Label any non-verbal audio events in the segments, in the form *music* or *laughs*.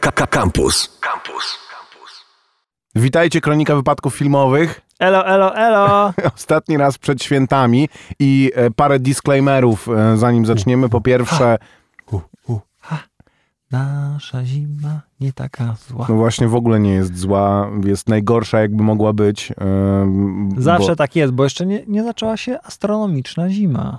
Campus. Campus. Witajcie, Kronika Wypadków Filmowych. Elo, elo, elo. *laughs* Ostatni raz przed świętami i e, parę disclaimerów, e, zanim zaczniemy. Po pierwsze, Nasza zima nie taka zła. no właśnie w ogóle nie jest zła, jest najgorsza jakby mogła być. e, Zawsze bo, tak jest, bo jeszcze nie, nie zaczęła się astronomiczna zima.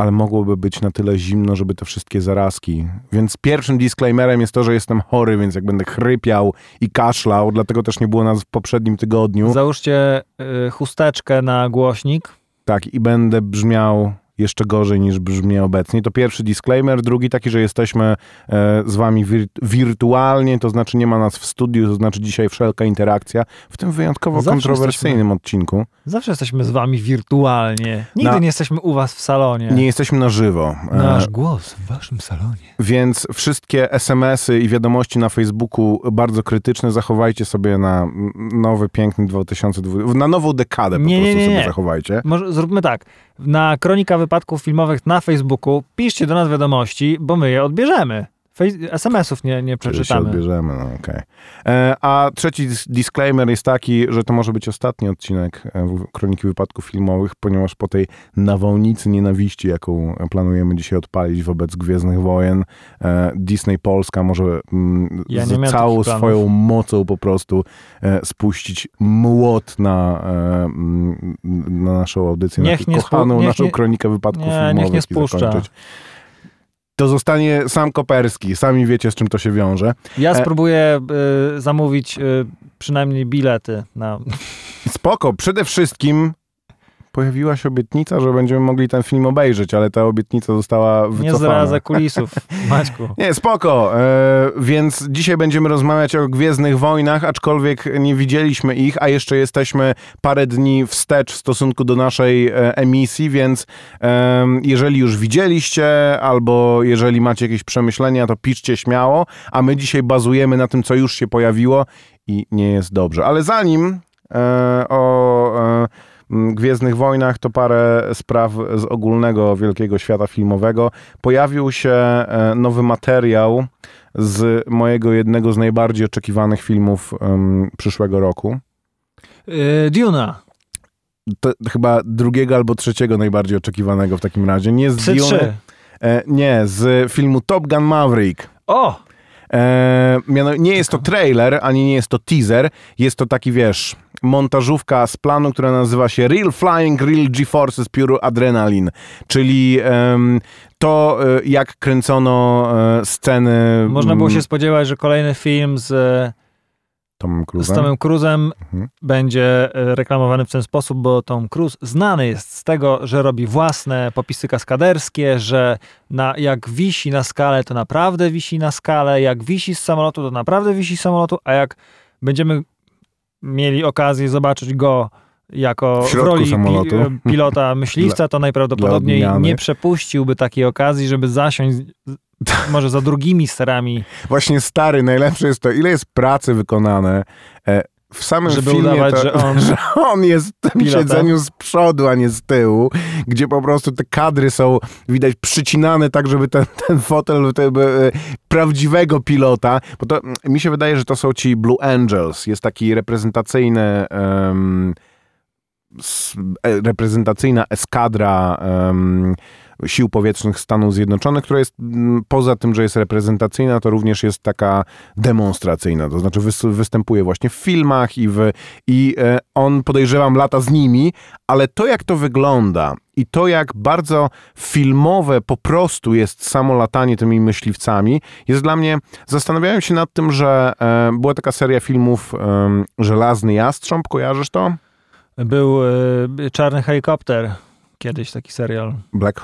Ale mogłoby być na tyle zimno, żeby te wszystkie zarazki. Więc pierwszym disclaimerem jest to, że jestem chory, więc jak będę chrypiał i kaszlał, dlatego też nie było nas w poprzednim tygodniu. Załóżcie y, chusteczkę na głośnik. Tak, i będę brzmiał jeszcze gorzej niż brzmi obecnie. To pierwszy disclaimer. Drugi taki, że jesteśmy e, z wami wir wirtualnie, to znaczy nie ma nas w studiu, to znaczy dzisiaj wszelka interakcja w tym wyjątkowo Zawsze kontrowersyjnym odcinku. Zawsze jesteśmy z wami wirtualnie. Nigdy Na- nie jesteśmy u was w salonie. Nie jesteśmy na żywo. E, Nasz głos w waszym salonie. Więc wszystkie SMS-y i wiadomości na Facebooku bardzo krytyczne zachowajcie sobie na nowy, piękny 2020, na nową dekadę po Nie, nie, prostu nie, sobie nie. zachowajcie. Może zróbmy tak. Na Kronika Wypadków Filmowych na Facebooku piszcie do nas wiadomości, bo my je odbierzemy. SMS-ów nie, nie Czyli się przeczytamy. odbierzemy, no okej. E, A trzeci dis- disclaimer jest taki, że to może być ostatni odcinek e, Kroniki Wypadków Filmowych, ponieważ po tej nawałnicy nienawiści, jaką planujemy dzisiaj odpalić wobec Gwiezdnych Wojen, e, Disney Polska może mm, Ja nie z całą swoją mocą po prostu spuścić młot na, mm, na naszą audycję, Niech na nie kochaną spu- niech naszą nie- Kronikę Wypadków nie, niech Filmowych nie i spuszcza. zakończyć. To zostanie sam Koperski. Sami wiecie, z czym to się wiąże. Ja E- spróbuję y, zamówić y, przynajmniej bilety na... Spoko. Przede wszystkim pojawiła się obietnica, że będziemy mogli ten film obejrzeć, ale ta obietnica została Nie wycofana. zdradzę kulisów, *laughs* Maćku. Nie, spoko. E, więc dzisiaj będziemy rozmawiać o Gwiezdnych Wojnach, aczkolwiek nie widzieliśmy ich, a jeszcze jesteśmy parę dni wstecz w stosunku do naszej e, emisji, więc e, jeżeli już widzieliście, albo jeżeli macie jakieś przemyślenia, to piszcie śmiało, a my dzisiaj bazujemy na tym, co już się pojawiło i nie jest dobrze. Ale zanim e, o... E, m, Gwiezdnych Wojnach to parę spraw z ogólnego wielkiego świata filmowego. Pojawił się e, nowy materiał z mojego jednego z najbardziej oczekiwanych filmów em, przyszłego roku. Y, Duna. To chyba drugiego albo trzeciego najbardziej oczekiwanego w takim razie. Nie z Psy Dune, 3. e, nie, z filmu Top Gun Maverick. O! E, nie jest to trailer, ani nie jest to teaser. Jest to taki, wiesz, montażówka z planu, która nazywa się Real Flying, Real G-Forces, Pure Adrenaline. Czyli em, to, e, jak kręcono e, sceny... Można było mm, się spodziewać, że kolejny film z, Tomem z Cruise'em. Tomem Cruzem Mhm. będzie e, reklamowany w ten sposób, bo Tom Cruise znany jest z tego, że robi własne popisy kaskaderskie, że na, jak wisi na skale, to naprawdę wisi na skale, jak wisi z samolotu, to naprawdę wisi z samolotu, a jak będziemy mieli okazję zobaczyć go jako W w, roli samolotu. pilota *laughs* myśliwca, to najprawdopodobniej nie przepuściłby takiej okazji, żeby zasiąść *laughs* może za drugimi sterami, Właśnie stary, najlepsze jest to, ile jest pracy wykonane e, w samym żeby filmie, udawać, to, że on *laughs* że on jest w tym Pilotem. siedzeniu z przodu, a nie z tyłu, gdzie po prostu te kadry są, widać, przycinane tak, żeby ten, *laughs* ten fotel e, prawdziwego pilota, bo to mm, mi się wydaje, że to są ci Blue Angels, jest taki reprezentacyjny e, reprezentacyjna eskadra em, sił powietrznych Stanów Zjednoczonych, która jest poza tym, że jest reprezentacyjna, to również jest taka demonstracyjna, to znaczy wys- występuje właśnie w filmach i, w, i e, on podejrzewam lata z nimi, ale to jak to wygląda i to jak bardzo filmowe po prostu jest samo latanie tymi myśliwcami, jest dla mnie, zastanawiałem się nad tym, że e, była taka seria filmów Żelazny Jastrząb, kojarzysz to? Był y, Czarny Helikopter, kiedyś taki serial. Black...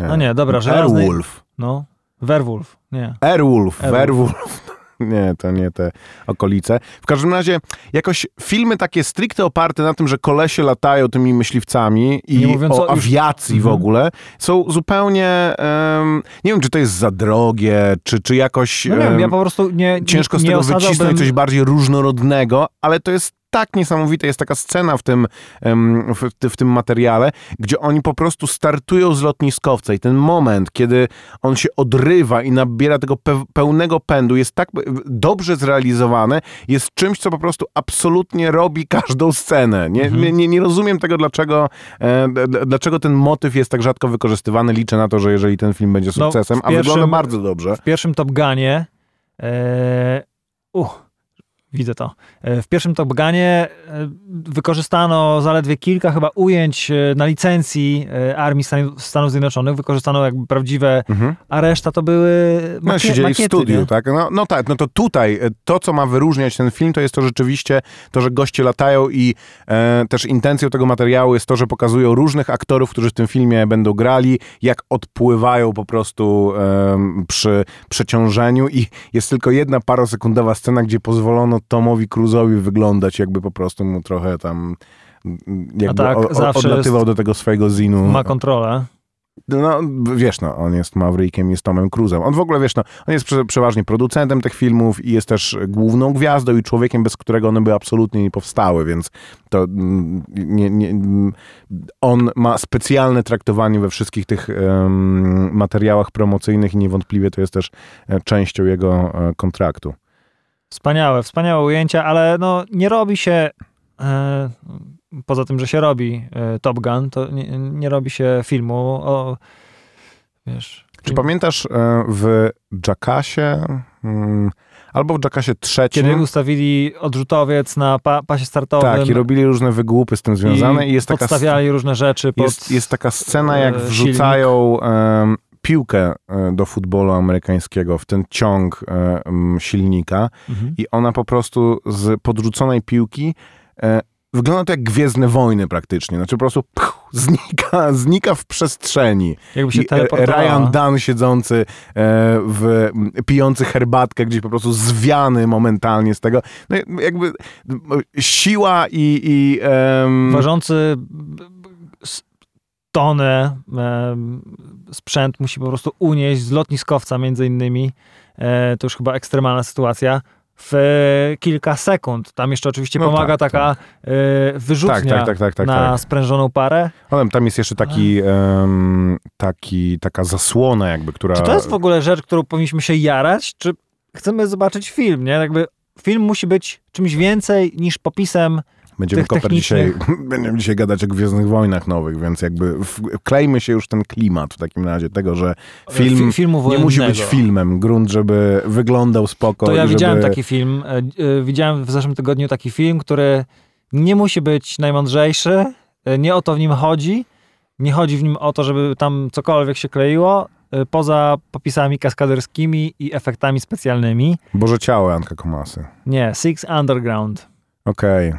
No nie, dobra, żelazny... Airwolf. No, Werwolf, nie. Airwolf. Werwolf. *laughs* Nie, to nie te okolice. W każdym razie jakoś filmy takie stricte oparte na tym, że kolesie latają tymi myśliwcami i o o- już- awiacji w Mhm. ogóle, są zupełnie, em, nie wiem, czy to jest za drogie, czy, czy jakoś No nie wiem, em, ja po prostu nie ciężko z nie tego osadzałbym- wycisnąć coś bardziej różnorodnego, ale to jest tak niesamowite. Jest taka scena w tym, w, w tym materiale, gdzie oni po prostu startują z lotniskowca i ten moment, kiedy on się odrywa i nabiera tego pe pełnego pędu, jest tak e, dobrze zrealizowane, jest czymś, co po prostu absolutnie robi każdą scenę. Nie, Mhm. nie, nie, rozumiem tego, dlaczego, e, dlaczego ten motyw jest tak rzadko wykorzystywany. Liczę na to, że jeżeli ten film będzie No, sukcesem, w a wygląda bardzo dobrze. W pierwszym Top Gunie e, uh, widzę to. E, w pierwszym Top Gunie e, wykorzystano zaledwie kilka chyba ujęć e, na licencji e, Armii Stan- Stanów Zjednoczonych. Wykorzystano jakby prawdziwe, Mhm. a reszta to były No, makie- siedzieli makiety, w studiu, nie? tak? No, no tak, no to tutaj e, to, co ma wyróżniać ten film, to jest to rzeczywiście to, że goście latają i e, też intencją tego materiału jest to, że pokazują różnych aktorów, którzy w tym filmie będą grali, jak odpływają po prostu em, przy przeciążeniu i jest tylko jedna parosekundowa scena, gdzie pozwolono Tomowi Cruise'owi wyglądać jakby po prostu mu trochę tam jakby tak, o, o, zawsze odlatywał do tego swojego zinu. Ma kontrolę. No, wiesz, no, on jest Maverickiem, jest Tomem Cruzem. On w ogóle, wiesz, no, on jest prze, przeważnie producentem tych filmów i jest też główną gwiazdą i człowiekiem, bez którego one by absolutnie nie powstały, więc to mm, nie, nie, mm, on ma specjalne traktowanie we wszystkich tych materiałach promocyjnych i niewątpliwie to jest też e, częścią jego e, kontraktu. Wspaniałe, wspaniałe ujęcia, ale no nie robi się, e, poza tym, że się robi e, Top Gun, to nie, nie robi się filmu o, wiesz... Czy film- pamiętasz e, w Jackassie mm, albo w Jackassie trzecim? Kiedy ustawili odrzutowiec na pa, pasie startowym Tak, i robili różne wygłupy z tym związane i, jest taka podstawiali różne rzeczy pod... Jest, jest taka scena, jak wrzucają piłkę e, do futbolu amerykańskiego w ten ciąg e, silnika Mhm. i ona po prostu z podrzuconej piłki e, wygląda to jak Gwiezdne Wojny praktycznie. Znaczy po prostu pch, znika, znika w przestrzeni. Jakby się teleportowała. Ryan Dunn siedzący w, pijący herbatkę gdzieś po prostu zwiany momentalnie z tego. No jakby siła i... i em, Ważący tonę em, sprzęt musi po prostu unieść z lotniskowca między innymi. E, to już chyba ekstremalna sytuacja. W e, kilka sekund. Tam jeszcze oczywiście No pomaga tak, taka e, wyrzutnia Tak, tak, tak, tak, tak, na tak. sprężoną parę. No, tam jest jeszcze taki, taki, taka zasłona jakby, która... Czy to jest w ogóle rzecz, którą powinniśmy się jarać? Czy chcemy zobaczyć film, nie? Jakby film musi być czymś więcej niż popisem Będziemy koper dzisiaj, *laughs* będziemy dzisiaj gadać o Gwiezdnych Wojnach Nowych, więc jakby wklejmy się już ten klimat w takim razie tego, że film fi- filmu nie musi być filmem. Grunt, żeby wyglądał spoko. To ja żeby... widziałem taki film. e, e, Widziałem w zeszłym tygodniu taki film, który nie musi być najmądrzejszy. e, Nie o to w nim chodzi. Nie chodzi w nim o to, żeby tam cokolwiek się kleiło, poza popisami kaskaderskimi i efektami specjalnymi. Boże ciało Janka Komasy. Nie, Six Underground Okej.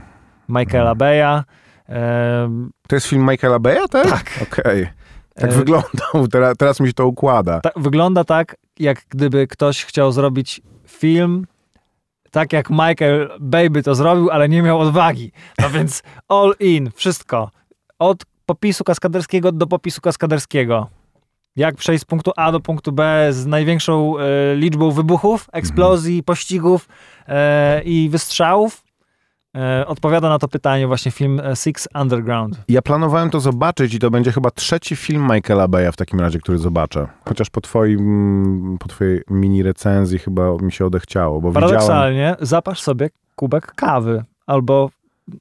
Michaela Beya. E, To jest film Michaela Beya, tak? Tak. Okej. Tak E, wyglądał. Teraz, teraz mi się to układa. ta, wygląda tak, jak gdyby ktoś chciał zrobić film tak jak Michael Bay by to zrobił, ale nie miał odwagi. No *laughs* więc all in, wszystko. Od popisu kaskaderskiego do popisu kaskaderskiego. Jak przejść z punktu A do punktu B z największą e, liczbą wybuchów, eksplozji, pościgów e, i wystrzałów? E, odpowiada na to pytanie właśnie film e, Six Underground. Ja planowałem to zobaczyć i to będzie chyba trzeci film Michaela Beya w takim razie, który zobaczę. Chociaż po twoim, po twojej mini recenzji chyba mi się odechciało, bo widziałem, Paradoksalnie zapasz sobie kubek kawy albo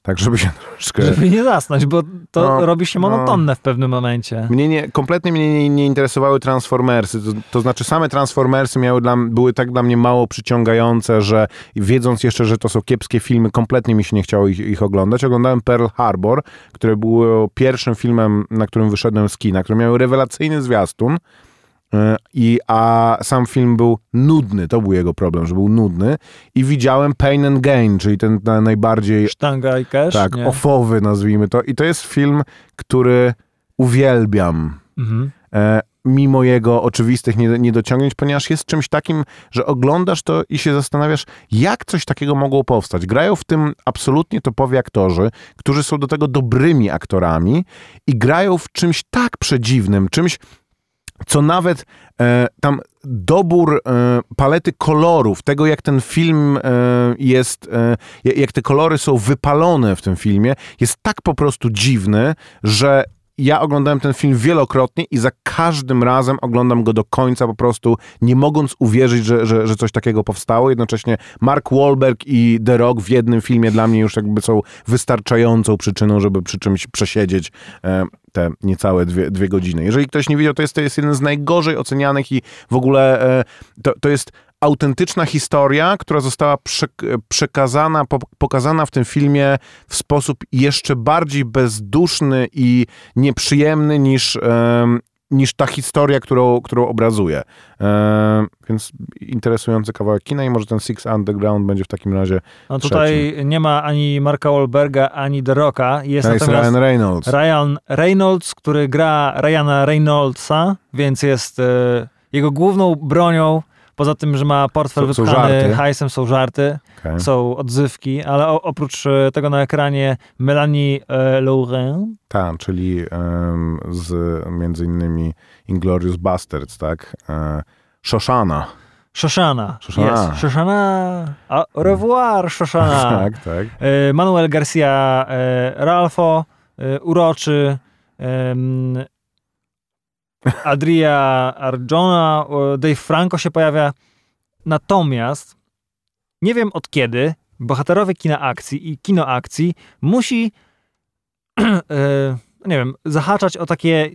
tak żeby się troszkę... żeby nie zasnąć, bo to No, robi się no. monotonne w pewnym momencie. Mnie nie, kompletnie mnie nie, nie interesowały Transformersy. To, to znaczy same Transformersy miały dla, były tak dla mnie mało przyciągające, że wiedząc jeszcze, że to są kiepskie filmy, kompletnie mi się nie chciało ich, ich oglądać. Oglądałem Pearl Harbor, które było pierwszym filmem, na którym wyszedłem z kina, które miały rewelacyjny zwiastun. Y, I, a sam film był nudny, to był jego problem, że był nudny. I widziałem Pain and Gain, czyli ten na- najbardziej Sztanga i cash? tak, nie? ofowy nazwijmy to. I to jest film, który uwielbiam. Mhm. E, mimo jego oczywistych nied- niedociągnięć, ponieważ jest czymś takim, że oglądasz to i się zastanawiasz, jak coś takiego mogło powstać. Grają w tym absolutnie topowi aktorzy, którzy są do tego dobrymi aktorami i grają w czymś tak przedziwnym, czymś co nawet e, tam dobór e, palety kolorów, tego jak ten film e, jest, e, jak te kolory są wypalone w tym filmie, jest tak po prostu dziwny, że ja oglądałem ten film wielokrotnie i za każdym razem oglądam go do końca po prostu, nie mogąc uwierzyć, że, że, że coś takiego powstało. Jednocześnie Mark Wahlberg i The Rock w jednym filmie dla mnie już jakby są wystarczającą przyczyną, żeby przy czymś przesiedzieć e, te niecałe dwie, dwie godziny. Jeżeli ktoś nie widział, to jest, to jest jeden z najgorzej ocenianych i w ogóle e, to, to jest autentyczna historia, która została przekazana, pokazana w tym filmie w sposób jeszcze bardziej bezduszny i nieprzyjemny niż, niż ta historia, którą, którą obrazuje. więc interesujący kawałek kina i może ten Six Underground będzie w takim razie No tutaj trzecim. nie ma ani Marka Wahlberga, ani The Rocka. Jest, jest Ryan Reynolds. Ryan Reynolds, który gra Ryana Reynoldsa, więc jest e, jego główną bronią Poza tym, że ma portfel są, wypchany są hajsem, są żarty, okay. są odzywki, ale o, oprócz e, tego na ekranie Melanie e, Laurent. Tak, czyli um, z między innymi Inglorious Bastards, tak? E, Shoshana. Shoshana. Shoshana. Yes. Shoshana. Au revoir, Shoshana. *laughs* tak, tak. E, Manuel Garcia e, Ralfo, uroczy. Adria Arjona, Dave Franco się pojawia. Natomiast nie wiem od kiedy bohaterowie kina akcji i kino akcji musi *clears throat* e, nie wiem, zahaczać o takie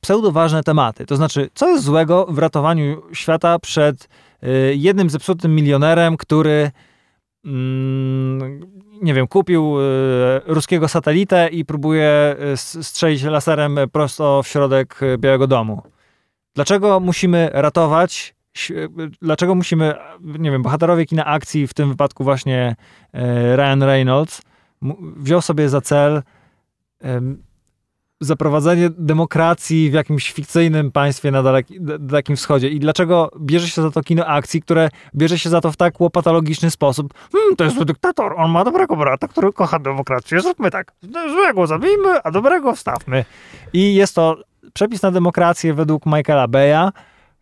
pseudoważne tematy. To znaczy, co jest złego w ratowaniu świata przed e, jednym zepsutym milionerem, który nie wiem, kupił y, ruskiego satelitę i próbuje y, strzelić laserem prosto w środek y, Białego Domu. Dlaczego musimy ratować, dlaczego musimy, nie wiem, bohaterowie kina akcji, w tym wypadku właśnie Ryan Reynolds, wziął sobie za cel zaprowadzenie demokracji w jakimś fikcyjnym państwie na daleki, Dalekim Wschodzie. I dlaczego bierze się za to kino akcji, które bierze się za to w tak łopatologiczny sposób? Hmm, to jest dyktator, on ma dobrego brata, który kocha demokrację. Zróbmy tak. Złego zabijmy, a dobrego wstawmy. I jest to przepis na demokrację według Michaela Beya,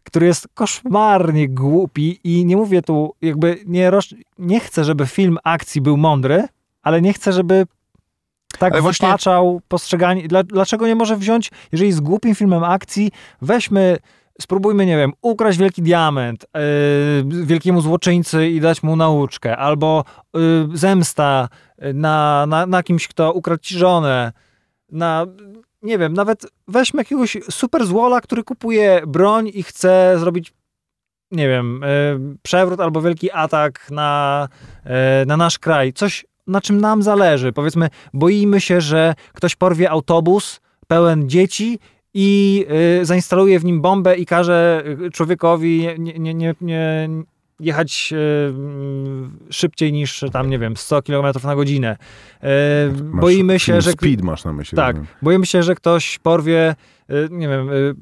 który jest koszmarnie głupi i nie mówię tu, jakby nie, roz... nie chcę, żeby film akcji był mądry, ale nie chcę, żeby tak Ale wypaczał właśnie... postrzeganie. Dlaczego nie może wziąć, jeżeli z głupim filmem akcji, weźmy spróbujmy, nie wiem, ukraść wielki diament yy, wielkiemu złoczyńcy i dać mu nauczkę, albo yy, zemsta na, na, na kimś, kto ukradł ci żonę, na, nie wiem, nawet weźmy jakiegoś super złola, który kupuje broń i chce zrobić nie wiem, yy, przewrót albo wielki atak na, na nasz kraj. Coś na czym nam zależy. Powiedzmy, boimy się, że ktoś porwie autobus pełen dzieci i y, zainstaluje w nim bombę i każe człowiekowi nie, nie, nie, nie jechać y, szybciej niż tam, nie wiem, 100 km na godzinę. Y, boimy się, że... Speed masz na myśli. Tak. Boimy się, że ktoś porwie, y, nie wiem, y,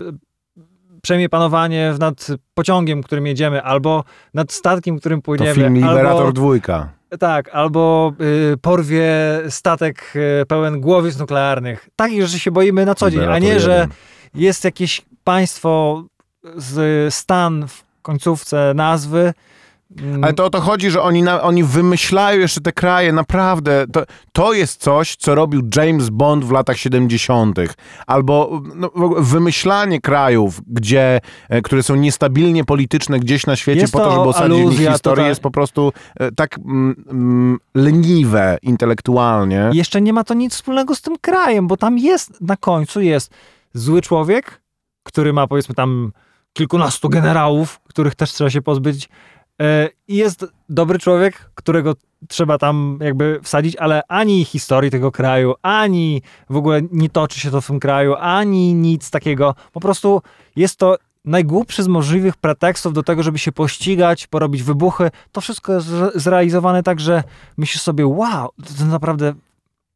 przejmie panowanie nad pociągiem, którym jedziemy, albo nad statkiem, którym płyniemy. To film Liberator albo, dwójka. Tak, albo y, porwie statek y, pełen głowic nuklearnych. Takich rzeczy się boimy na co dzień, a nie, że jest jakieś państwo z stan w końcówce nazwy. Ale to o to chodzi, że oni, na, oni wymyślają jeszcze te kraje, naprawdę. To, to jest coś, co robił James Bond w latach 70. Albo no, wymyślanie krajów, gdzie, e, które są niestabilnie polityczne gdzieś na świecie, jest po to, żeby osadzić historię, tutaj. jest po prostu e, tak mm, mm, leniwe intelektualnie. Jeszcze nie ma to nic wspólnego z tym krajem, bo tam jest, na końcu jest zły człowiek, który ma powiedzmy tam kilkunastu generałów, których też trzeba się pozbyć I jest dobry człowiek, którego trzeba tam jakby wsadzić, ale ani historii tego kraju, ani w ogóle nie toczy się to w tym kraju, ani nic takiego. Po prostu jest to najgłupszy z możliwych pretekstów do tego, żeby się pościgać, porobić wybuchy. To wszystko jest zrealizowane tak, że myślisz sobie, wow, to naprawdę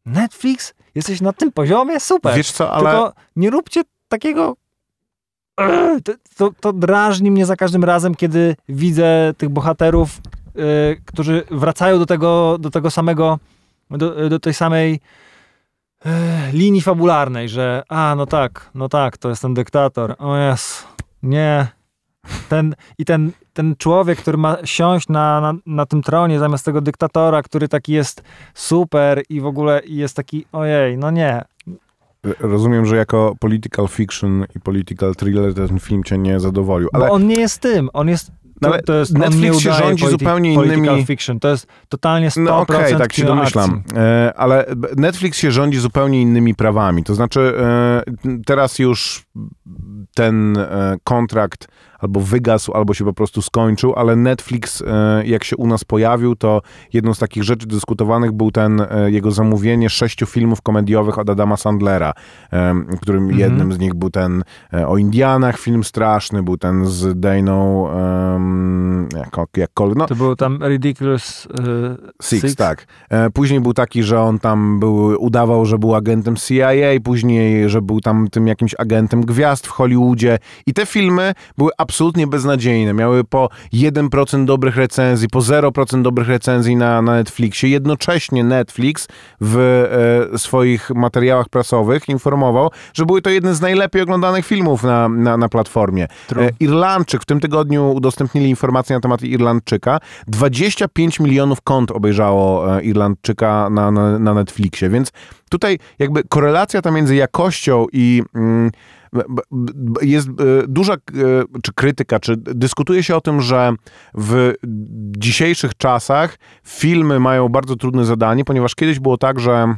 Netflix? Jesteś na tym poziomie? Super. Wiesz co, ale... Tylko nie róbcie takiego to, to, drażni mnie za każdym razem, kiedy widzę tych bohaterów, yy, którzy wracają do tego, do tego samego, do, do tej samej e, linii fabularnej, że a, no tak, no tak, to jest ten dyktator. O jest, nie. Ten, I ten, ten człowiek, który ma siąść na, na, na tym tronie zamiast tego dyktatora, który taki jest super i w ogóle jest taki, ojej, no nie. Rozumiem, że jako political fiction i political thriller ten film cię nie zadowolił. Ale Bo on nie jest tym, on jest No ale to jest, Netflix się rządzi zupełnie innymi- fiction. To jest totalnie 100% No okej, tak się domyślam. E, ale Netflix się rządzi zupełnie innymi prawami. To znaczy e, teraz już ten e, kontrakt albo wygasł, albo się po prostu skończył, ale Netflix e, jak się u nas pojawił, to jedną z takich rzeczy dyskutowanych był ten e, jego zamówienie sześciu filmów komediowych od Adama Sandlera, którym Mhm. jednym z nich był ten e, o Indianach, film straszny, był ten z Dayną, um, jak, jakkolwiek, no, To był tam Ridiculous e, Six, tak. E, Później był taki, że on tam był, udawał, że był agentem CIA, później, że był tam tym jakimś agentem gwiazd w Hollywoodzie. I te filmy były absolutnie beznadziejne. Miały po 1% dobrych recenzji, po 0% dobrych recenzji na, na Netflixie. Jednocześnie Netflix w e, swoich materiałach prasowych informował, że były to jedne z najlepiej oglądanych filmów na, na, na platformie. E, Irlandczyk, w tym tygodniu udostępnili informacje na temat Irlandczyka. 25 milionów kont obejrzało e, Irlandczyka na, na, na Netflixie, więc tutaj jakby korelacja ta między jakością i mm, jest e, duża, e, czy krytyka, czy dyskutuje się o tym, że w dzisiejszych czasach filmy mają bardzo trudne zadanie, ponieważ kiedyś było tak, że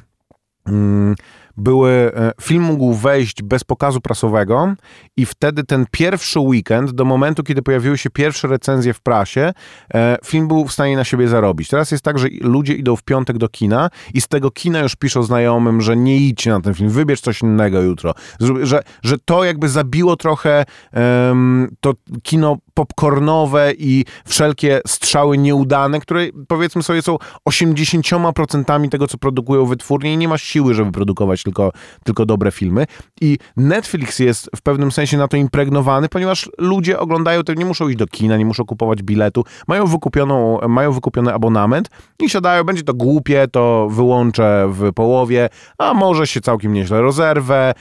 mm, były, e, film mógł wejść bez pokazu prasowego i wtedy ten pierwszy weekend, do momentu, kiedy pojawiły się pierwsze recenzje w prasie, e, film był w stanie na siebie zarobić. Teraz jest tak, że ludzie idą w piątek do kina i z tego kina już piszą znajomym, że nie idźcie na ten film, wybierz coś innego jutro. Że, że to jakby zabiło trochę em, to kino popcornowe i wszelkie strzały nieudane, które powiedzmy sobie są 80% tego, co produkują wytwórnie i nie ma siły, żeby produkować tylko, tylko dobre filmy. I Netflix jest w pewnym sensie na to impregnowany, ponieważ ludzie oglądają to, nie muszą iść do kina, nie muszą kupować biletu, mają, wykupioną, mają wykupiony abonament i siadają, będzie to głupie, to wyłączę w połowie, a może się całkiem nieźle rozerwę.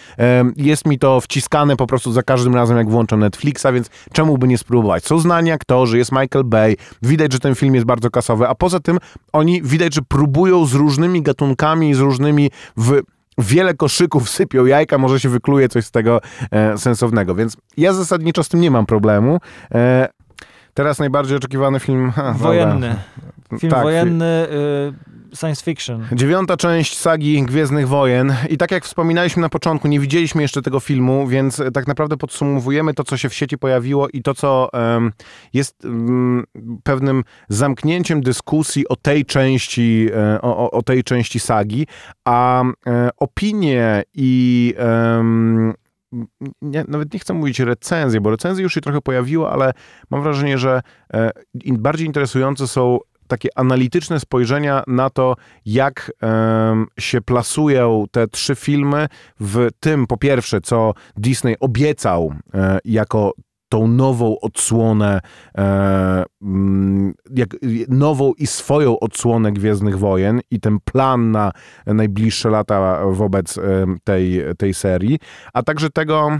Jest mi to wciskane po prostu za każdym razem, jak włączam Netflixa, więc czemu by nie spróbować? Są znani aktorzy, jest Michael Bay, widać, że ten film jest bardzo kasowy, a poza tym oni widać, że próbują z różnymi gatunkami, z różnymi w wiele koszyków *laughs* sypią jajka, może się wykluje coś z tego e, sensownego, więc ja zasadniczo z tym nie mam problemu. E, teraz najbardziej oczekiwany film... Ha. Wojenny. Film Tak, wojenny, y, science fiction. Dziewiąta część sagi Gwiezdnych Wojen. I tak jak wspominaliśmy na początku, nie widzieliśmy jeszcze tego filmu, więc e, tak naprawdę podsumowujemy to, co się w sieci pojawiło i to, co em, jest em, pewnym zamknięciem dyskusji o tej części, e, o, o, tej części sagi, a e, opinie i nie, nawet nie chcę mówić recenzje, bo recenzje już się trochę pojawiło, ale mam wrażenie, że bardziej interesujące są takie analityczne spojrzenia na to, jak em, się plasują te trzy filmy w tym, po pierwsze, co Disney obiecał e, jako tą nową odsłonę, e, mm, jak, nową i swoją odsłonę Gwiezdnych Wojen i ten plan na najbliższe lata wobec tej, tej serii, a także tego,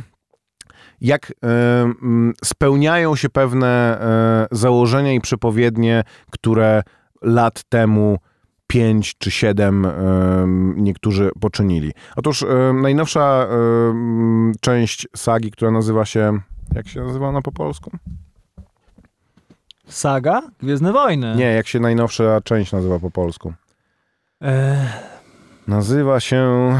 jak e, mm, spełniają się pewne e, założenia i przepowiednie, które lat temu pięć czy siedem e, niektórzy poczynili. Otóż najnowsza mm, część sagi, która nazywa się, jak się nazywa ona po polsku? Saga? Gwiezdne Wojny. Nie, jak się najnowsza część nazywa po polsku? E, Nazywa się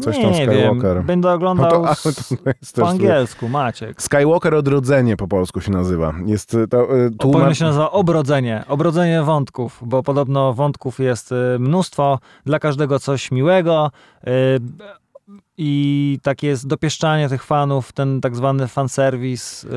coś tam nie Skywalker. wiem. Będę No oglądał to, a, z, to po angielsku, Maciek. Skywalker Odrodzenie po polsku się nazywa. Jest e, to, Powinno tłumacz... się nazywa obrodzenie. Obrodzenie wątków, bo podobno wątków jest y, mnóstwo, dla każdego coś miłego y, i takie jest dopieszczanie tych fanów, ten tak zwany fanserwis y,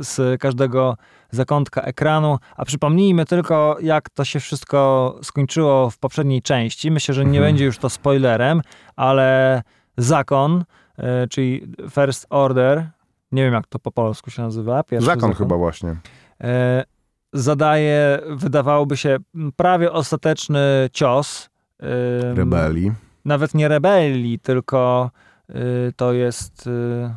z każdego zakątka ekranu. A przypomnijmy tylko, jak to się wszystko skończyło w poprzedniej części. Myślę, że nie Mhm. będzie już to spoilerem, ale zakon, y, czyli First Order, nie wiem jak to po polsku się nazywa. Pierwszy Zakon chyba właśnie. e, zadaje, wydawałoby się, prawie ostateczny cios Rebelii. Nawet nie rebelii, tylko y, to jest... Y,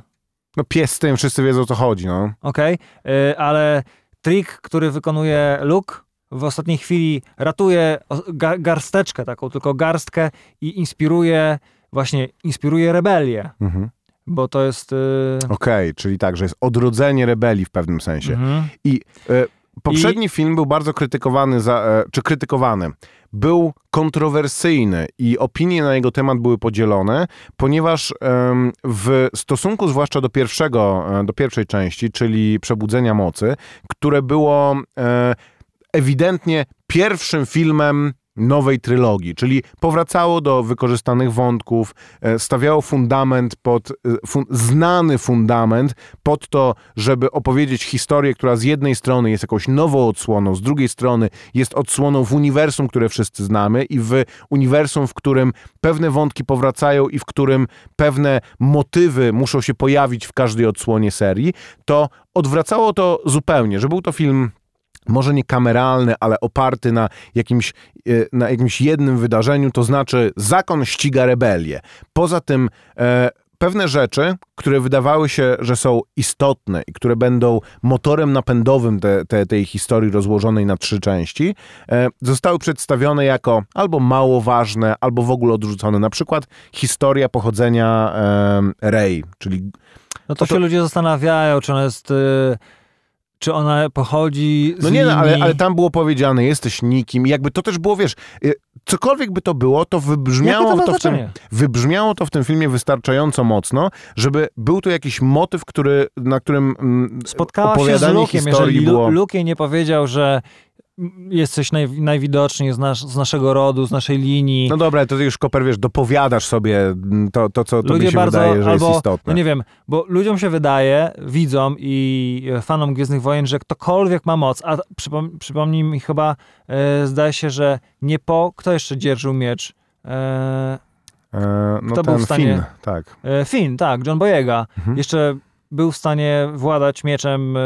no pies z tym, wszyscy wiedzą o co chodzi, no. Okej, okay. ale trik, który wykonuje Luke w ostatniej chwili ratuje ga garsteczkę taką, tylko garstkę i inspiruje, właśnie inspiruje rebelię. Mhm. Bo to jest... Y... Okej, okay, czyli tak, że jest odrodzenie rebelii w pewnym sensie. Mhm. I y, poprzedni I... film był bardzo krytykowany, za, y, czy krytykowany. Był kontrowersyjny i opinie na jego temat były podzielone, ponieważ w stosunku zwłaszcza do pierwszego, e, do pierwszej części, czyli Przebudzenia Mocy, które było e, ewidentnie pierwszym filmem nowej trylogii, czyli powracało do wykorzystanych wątków, e, stawiało fundament pod, e, fun, znany fundament pod to, żeby opowiedzieć historię, która z jednej strony jest jakąś nową odsłoną, z drugiej strony jest odsłoną w uniwersum, które wszyscy znamy i w uniwersum, w którym pewne wątki powracają i w którym pewne motywy muszą się pojawić w każdej odsłonie serii, to odwracało to zupełnie, że był to film może nie kameralny, ale oparty na jakimś, e, na jakimś jednym wydarzeniu, to znaczy zakon ściga rebelię. Poza tym e, pewne rzeczy, które wydawały się, że są istotne i które będą motorem napędowym te, te, tej historii rozłożonej na trzy części, e, zostały przedstawione jako albo mało ważne, albo w ogóle odrzucone. Na przykład historia pochodzenia e, Rey, czyli... No to, to się ludzie zastanawiają, czy ona jest... Y czy ona pochodzi z No nie, no, ale, ale tam było powiedziane, jesteś nikim. I jakby to też było, wiesz, y, cokolwiek by to było, to wybrzmiało to, to w tym, wybrzmiało to w tym filmie wystarczająco mocno, żeby był to jakiś motyw, który, na którym mm, Spotkała się z Lukiem, jeżeli było... Luke nie powiedział, że jesteś naj, najwidoczniej z, nas, z, naszego rodu, z naszej linii. No dobra, to ty już Koper, wiesz, dopowiadasz sobie mm, to, to co tobie się bardzo, wydaje, że albo, jest istotne. No nie wiem, bo ludziom się wydaje, widzom i fanom Gwiezdnych Wojen, że ktokolwiek ma moc, a przypom przypomnij mi chyba, e, zdaje się, że nie po... Kto jeszcze dzierżył miecz? E, e, no Kto był w stanie... Finn, tak. E, Finn, tak, John Boyega. Mhm. Jeszcze był w stanie władać mieczem e,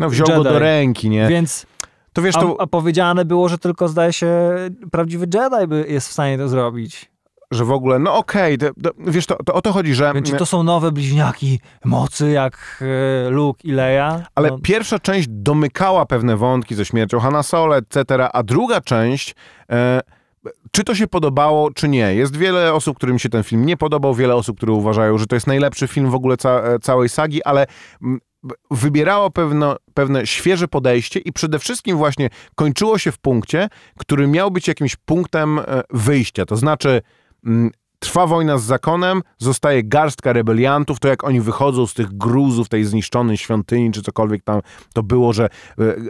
No wziął Jedi. go do ręki, nie? Więc to wiesz, to... A, a, powiedziane było, że tylko zdaje się prawdziwy Jedi jest w stanie to zrobić. Że w ogóle, no okej, okay, wiesz, to, to, o to chodzi, że... Więc czy to są nowe bliźniaki mocy, jak e, Luke i Leia? Ale no... pierwsza część domykała pewne wątki ze śmiercią Hanna Solo, etc., a druga część... E, czy to się podobało, czy nie. Jest wiele osób, którym się ten film nie podobał, wiele osób, które uważają, że to jest najlepszy film w ogóle ca całej sagi, ale wybierało pewne, pewne świeże podejście i przede wszystkim właśnie kończyło się w punkcie, który miał być jakimś punktem e, wyjścia. To znaczy, mm, trwa wojna z zakonem, zostaje garstka rebeliantów, to jak oni wychodzą z tych gruzów tej zniszczonej świątyni, czy cokolwiek tam to było, że e,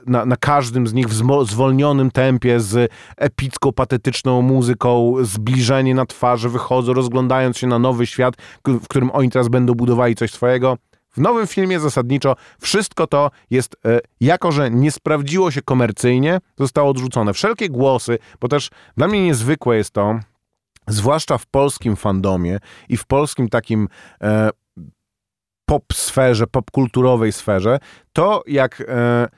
na, na każdym z nich w zwolnionym tempie, z epicką, patetyczną muzyką, zbliżenie na twarzy, wychodzą, rozglądając się na nowy świat, w którym oni teraz będą budowali coś swojego. W nowym filmie zasadniczo wszystko to jest, e, jako że nie sprawdziło się komercyjnie, zostało odrzucone. Wszelkie głosy, bo też dla mnie niezwykłe jest to, zwłaszcza w polskim fandomie i w polskim takim e, pop sferze, popkulturowej sferze, to jak e,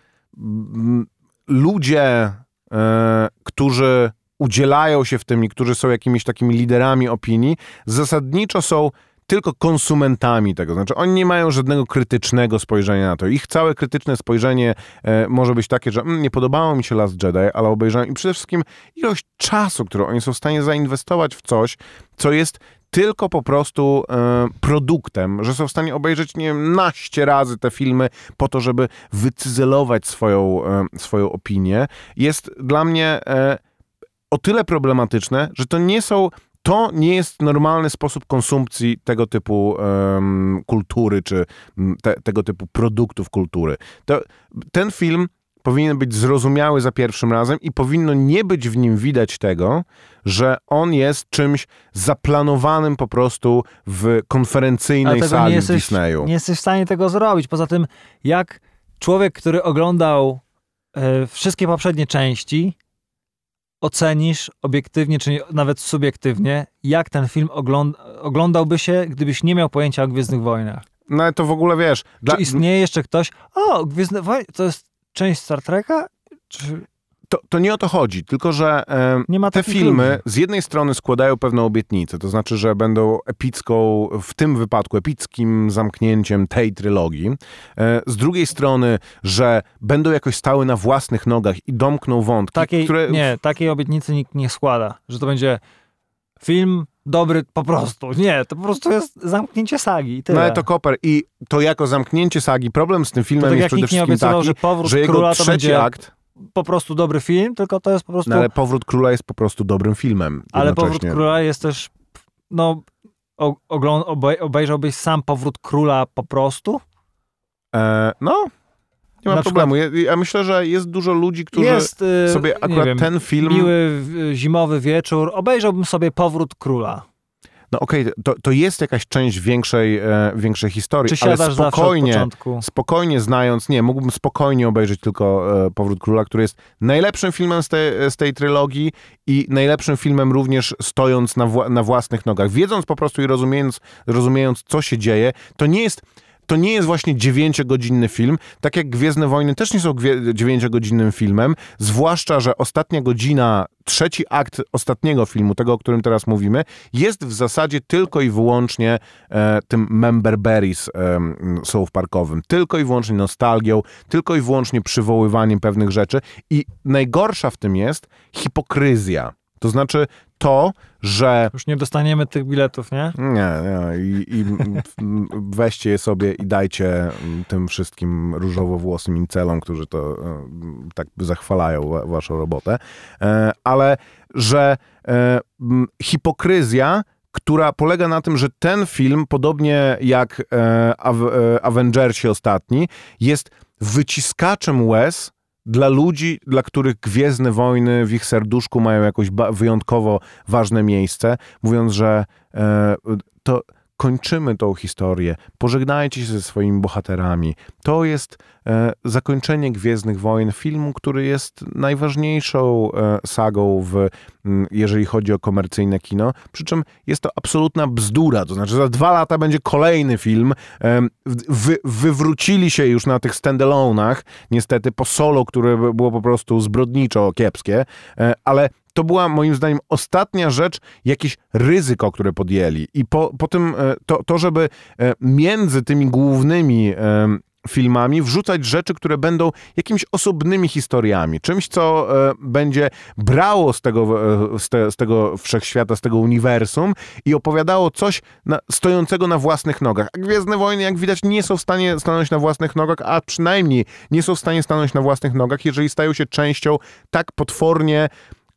ludzie, e, którzy udzielają się w tym i którzy są jakimiś takimi liderami opinii, zasadniczo są tylko konsumentami tego. Znaczy, oni nie mają żadnego krytycznego spojrzenia na to. Ich całe krytyczne spojrzenie e, może być takie, że mm, nie podobało mi się Last Jedi, ale obejrzałem i przede wszystkim ilość czasu, którą oni są w stanie zainwestować w coś, co jest tylko po prostu e, produktem, że są w stanie obejrzeć, nie wiem, naście razy te filmy po to, żeby wycyzelować swoją, e, swoją opinię, jest dla mnie e, o tyle problematyczne, że to nie są to nie jest normalny sposób konsumpcji tego typu um, kultury, czy te, tego typu produktów kultury. To, ten film powinien być zrozumiały za pierwszym razem i powinno nie być w nim widać tego, że on jest czymś zaplanowanym po prostu w konferencyjnej sali nie jesteś, Disneyu. Nie jesteś w stanie tego zrobić. Poza tym, jak człowiek, który oglądał e, wszystkie poprzednie części, ocenisz obiektywnie, czy nawet subiektywnie, jak ten film oglądałby się, gdybyś nie miał pojęcia o Gwiezdnych Wojnach? No ale to w ogóle wiesz... Dla... Czy istnieje jeszcze ktoś, o, Gwiezdne Wojny, to jest część Star Treka? Czy... to, to nie o to chodzi, tylko że e, te filmy ludzi. z jednej strony składają pewną obietnicę, to znaczy, że będą epicką, w tym wypadku epickim zamknięciem tej trylogii. E, z drugiej strony, że będą jakoś stały na własnych nogach i domkną wątki, Takiej, które... Nie, takiej obietnicy nikt nie składa, że to będzie film dobry po prostu. Nie, to po prostu jest zamknięcie sagi i tyle. No ale to Koper i to jako zamknięcie sagi, problem z tym filmem tak jest przede nikt nie wszystkim obiecywał, taki, że powrót że jego króla trzeci będzie akt, po prostu dobry film, tylko to jest po prostu... no ale Powrót Króla jest po prostu dobrym filmem. Ale Powrót. Króla jest też, no, obejrzałbyś sam Powrót Króla po prostu? E, no, nie ma Na problemu. Ja, ja myślę, że jest dużo ludzi, którzy jest y, sobie akurat wiem, ten film... miły y, zimowy wieczór, obejrzałbym sobie Powrót Króla. No okej, to, to jest jakaś część większej, e, większej historii, Czy ale spokojnie, spokojnie znając, nie, mógłbym spokojnie obejrzeć tylko e, Powrót Króla, który jest najlepszym filmem z, tej z tej trylogii i najlepszym filmem również stojąc na, wła na własnych nogach. Wiedząc po prostu i rozumiejąc, rozumiejąc, co się dzieje, to nie jest to nie jest właśnie dziewięciogodzinny film, tak jak Gwiezdne Wojny też nie są dziewięciogodzinnym filmem, zwłaszcza, że ostatnia godzina, trzeci akt ostatniego filmu, tego, o którym teraz mówimy, jest w zasadzie tylko i wyłącznie e, tym member berries e, Parkowym, tylko i wyłącznie nostalgią, tylko i wyłącznie przywoływaniem pewnych rzeczy. I najgorsza w tym jest hipokryzja. To znaczy to, że Już nie dostaniemy tych biletów, nie? nie, nie. I, i *laughs* weźcie je sobie i dajcie m, tym wszystkim różowo-włosym incelom, którzy to e, m, tak zachwalają wa, waszą robotę. E, ale że e, m, hipokryzja która polega na tym, że ten film, podobnie jak e, Avengersi ostatni, jest wyciskaczem łez dla ludzi, dla których Gwiezdne Wojny w ich serduszku mają jakoś wyjątkowo ważne miejsce, mówiąc, że e, to kończymy tą historię, pożegnajcie się ze swoimi bohaterami. To jest e, zakończenie Gwiezdnych Wojen, filmu, który jest najważniejszą e, sagą, w, m, jeżeli chodzi o komercyjne kino, przy czym jest to absolutna bzdura, to znaczy za dwa lata będzie kolejny film, e, wy, wywrócili się już na tych standalone'ach, niestety po solo, które było po prostu zbrodniczo kiepskie, e, ale to była moim zdaniem ostatnia rzecz, jakieś ryzyko, które podjęli. I po, po tym e, to, to, żeby e, między tymi głównymi e, filmami wrzucać rzeczy, które będą jakimiś osobnymi historiami, czymś, co będzie brało z tego, z, te, z tego wszechświata, z tego uniwersum i opowiadało coś na, stojącego na własnych nogach. A Gwiezdne Wojny, jak widać, nie są w stanie stanąć na własnych nogach, a przynajmniej nie są w stanie stanąć na własnych nogach, jeżeli stają się częścią tak potwornie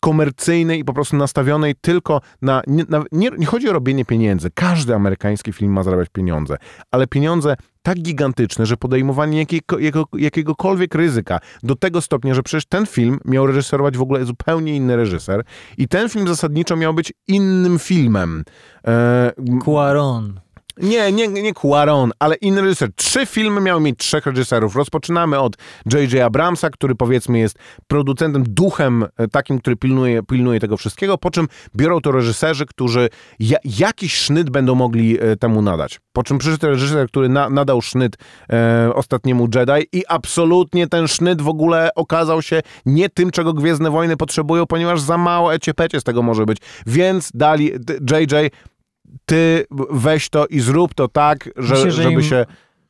komercyjnej i po prostu nastawionej tylko na nie, na... nie, nie chodzi o robienie pieniędzy. Każdy amerykański film ma zarabiać pieniądze, ale pieniądze tak gigantyczne, że podejmowanie jakiego, jakiego, jakiegokolwiek ryzyka do tego stopnia, że przecież ten film miał reżyserować w ogóle zupełnie inny reżyser i ten film zasadniczo miał być innym filmem. E, Quaron. Nie, nie, nie Cuaron, ale inny reżyser. Trzy filmy miały mieć trzech reżyserów. Rozpoczynamy od J.J. Abramsa, który powiedzmy jest producentem, duchem e, takim, który pilnuje, pilnuje tego wszystkiego, po czym biorą to reżyserzy, którzy ja, jakiś sznyt będą mogli e, temu nadać. Po czym przyszedł reżyser, który na, nadał sznyt e, ostatniemu Jedi i absolutnie ten sznyt w ogóle okazał się nie tym, czego Gwiezdne Wojny potrzebują, ponieważ za mało eciepecie z tego może być. Więc dali JJ ty weź to i zrób to tak, że, Myślę, że żeby im się...